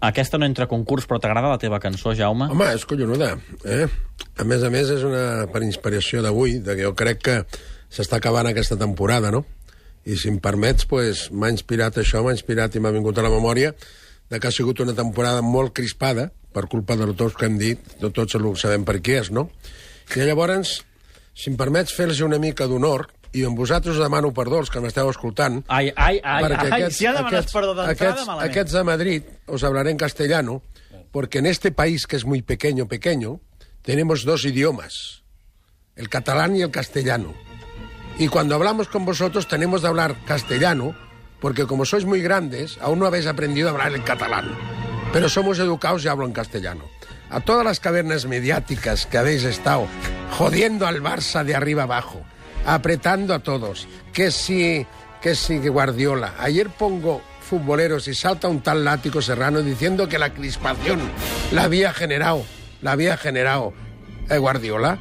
Aquesta no entra a concurs, però t'agrada la teva cançó, Jaume? Home, és collonuda, eh? A més a més, és una per inspiració d'avui, de que jo crec que s'està acabant aquesta temporada, no? I si em permets, pues, m'ha inspirat això, m'ha inspirat i m'ha vingut a la memòria de que ha sigut una temporada molt crispada, per culpa de tots que hem dit, de tots sabem per què és, no? I llavors, si em permets fer-los una mica d'honor, i amb vosaltres us demano perdó, els que m'esteu escoltant, Ai, ai, ai, ai, si ja demanes perdó d'entrada, aquests, malament. aquests de Madrid, os hablaré en castellano, porque en este país que es muy pequeño, pequeño, tenemos dos idiomas, el catalán y el castellano. Y cuando hablamos con vosotros tenemos de hablar castellano, porque como sois muy grandes, aún no habéis aprendido a hablar el catalán. Pero somos educados y hablo en castellano. A todas las cavernas mediáticas que habéis estado jodiendo al Barça de arriba abajo, apretando a todos, que si, que si Guardiola. Ayer pongo futboleros y salta un tal látigo serrano diciendo que la crispación la había generado, la había generado eh, Guardiola.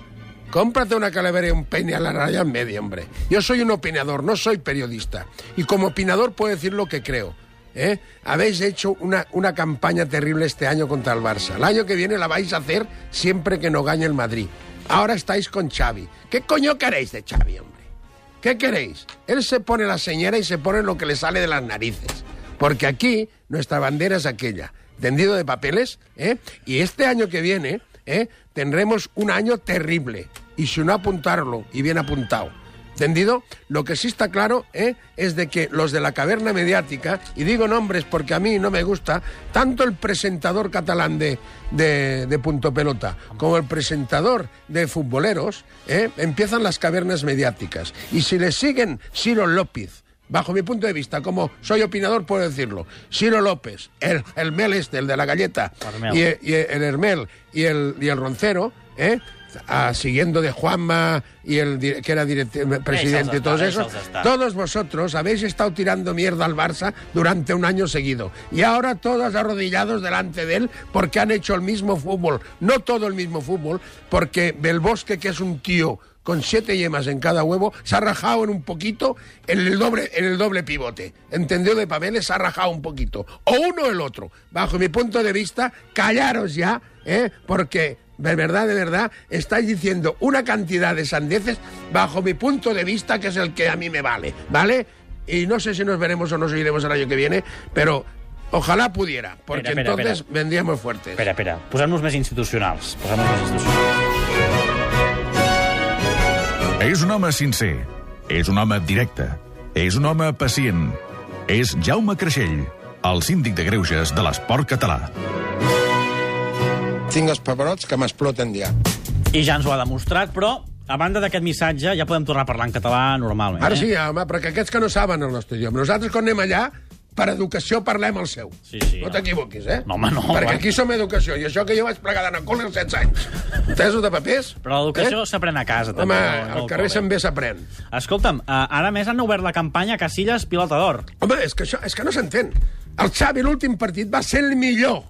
Cómprate una calavera y un peine a la raya en medio, hombre. Yo soy un opinador, no soy periodista. Y como opinador puedo decir lo que creo. ¿eh? Habéis hecho una, una campaña terrible este año contra el Barça. El año que viene la vais a hacer siempre que no gane el Madrid. Ahora estáis con Xavi. ¿Qué coño queréis de Xavi, hombre? ¿Qué queréis? Él se pone la señora y se pone lo que le sale de las narices. Porque aquí nuestra bandera es aquella, tendido de papeles, ¿eh? y este año que viene ¿eh? tendremos un año terrible. Y si no apuntarlo, y bien apuntado, ¿Entendido? Lo que sí está claro ¿eh? es de que los de la caverna mediática, y digo nombres porque a mí no me gusta, tanto el presentador catalán de, de, de Punto Pelota como el presentador de futboleros, ¿eh? empiezan las cavernas mediáticas. Y si le siguen Ciro López, bajo mi punto de vista, como soy opinador, puedo decirlo. Ciro López, el Hermel este, el de la galleta, y, y el Hermel y el, y el Roncero, ¿eh? Ah, siguiendo de Juanma y el que era direct- presidente y todos esos, todos vosotros habéis estado tirando mierda al Barça durante un año seguido. Y ahora todos arrodillados delante de él porque han hecho el mismo fútbol. No todo el mismo fútbol, porque Belbosque, que es un tío con siete yemas en cada huevo, se ha rajado en un poquito en el doble, en el doble pivote. ¿Entendió de papeles? Se ha rajado un poquito. O uno o el otro. Bajo mi punto de vista, callaros ya, ¿eh? porque de verdad, de verdad, estáis diciendo una cantidad de sandeces bajo mi punto de vista, que es el que a mí me vale, ¿vale? Y no sé si nos veremos o nos iremos el año que viene, pero ojalá pudiera, porque Espera, espera, entonces vendríamos fuertes. Espera, espera, posem-nos més institucionals. Posem-nos més institucionals. És un home sincer, és un home directe, és un home pacient. És Jaume Creixell, el síndic de greuges de l'esport català. Tinc els pebrots que m'exploten ja. I ja ens ho ha demostrat, però a banda d'aquest missatge ja podem tornar a parlar en català normalment. Ara eh? sí, home, perquè aquests que no saben el nostre idioma. Nosaltres quan anem allà, per educació parlem el seu. Sí, sí, no home. t'equivoquis, eh? No, home, no, Perquè home. aquí som educació, i això que jo vaig plegar d'anar a col·le als 16 anys. Entesos de papers? Però l'educació Eh? s'aprèn a casa, Home, també. no- no al al carrer també s'aprèn. Escolta'm, uh, ara més han obert la campanya Casillas Pilota d'Or. Home, és que això és que no s'entén. El Xavi l'últim partit va ser el millor.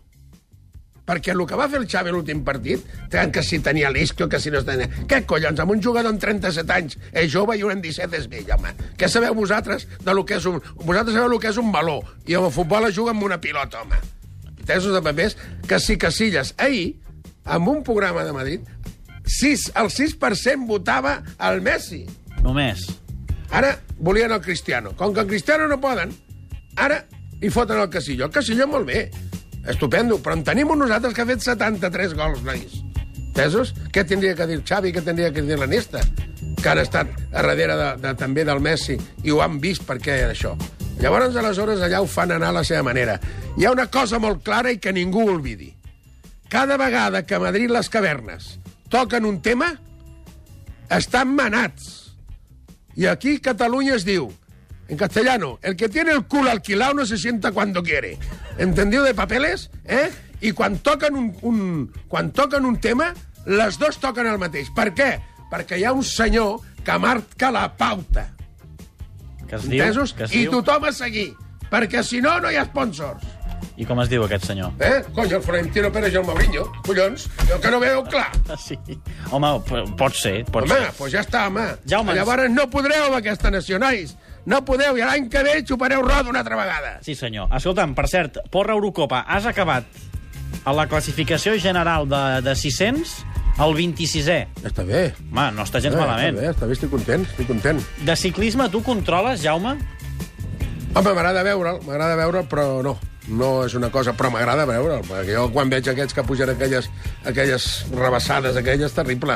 Perquè el que va fer el Xavi l'últim partit, tant que si tenia l'isquio, que si no tenia... Què collons, amb un jugador amb 37 anys és jove i un amb 17 és vell, home. Què sabeu vosaltres de lo que és un... Vosaltres sabeu el que és un baló, i el futbol es juga amb una pilota, home. Tesos de papers, que si Casillas. Ahir, amb un programa de Madrid, 6, el 6% votava al Messi. Només. Ara volien el Cristiano. Com que el Cristiano no poden, ara hi foten el Casillo. El Casillo molt bé, estupendo, però en tenim un nosaltres que ha fet 73 gols, nois. Entesos? Què tindria que dir Xavi, què tindria que dir l'Anesta? Que han estat a darrere de, de, també del Messi i ho han vist perquè era això. Llavors, aleshores, allà ho fan anar a la seva manera. Hi ha una cosa molt clara i que ningú oblidi. Cada vegada que a Madrid les cavernes toquen un tema, estan manats. Y aquí Cataluña es diu, en castellano, el que tiene el culo alquilado no se sienta cuando quiere. ¿Entendido de papeles? Eh? I quan toquen un, un, quan toquen un tema, les dos toquen el mateix. Per què? Perquè hi ha un senyor que marca la pauta. Que es diu... Entesos? Que es I diu... tothom a seguir. Perquè si no, no hi ha sponsors. I com es diu aquest senyor? Eh? Coño, el Florentino Pérez i el Mourinho. Collons, jo que no veu clar. Sí. Home, pot ser, pot Home, ser. pues ja està, home. Jaume, Llavors no podreu amb aquesta nació, nois. No podeu, i l'any que ve xupareu roda una altra vegada. Sí, senyor. Escolta'm, per cert, porra Eurocopa, has acabat a la classificació general de, de 600 el 26è. Està bé. Home, no està gens Eh, malament. Està bé, està bé, estic content, estic content. De ciclisme tu controles, Jaume? Home, m'agrada veure'l, m'agrada veure'l, però no. No és una cosa, però m'agrada veure'l, perquè jo quan veig aquests que pugen aquelles, aquelles rebassades, aquelles, terrible.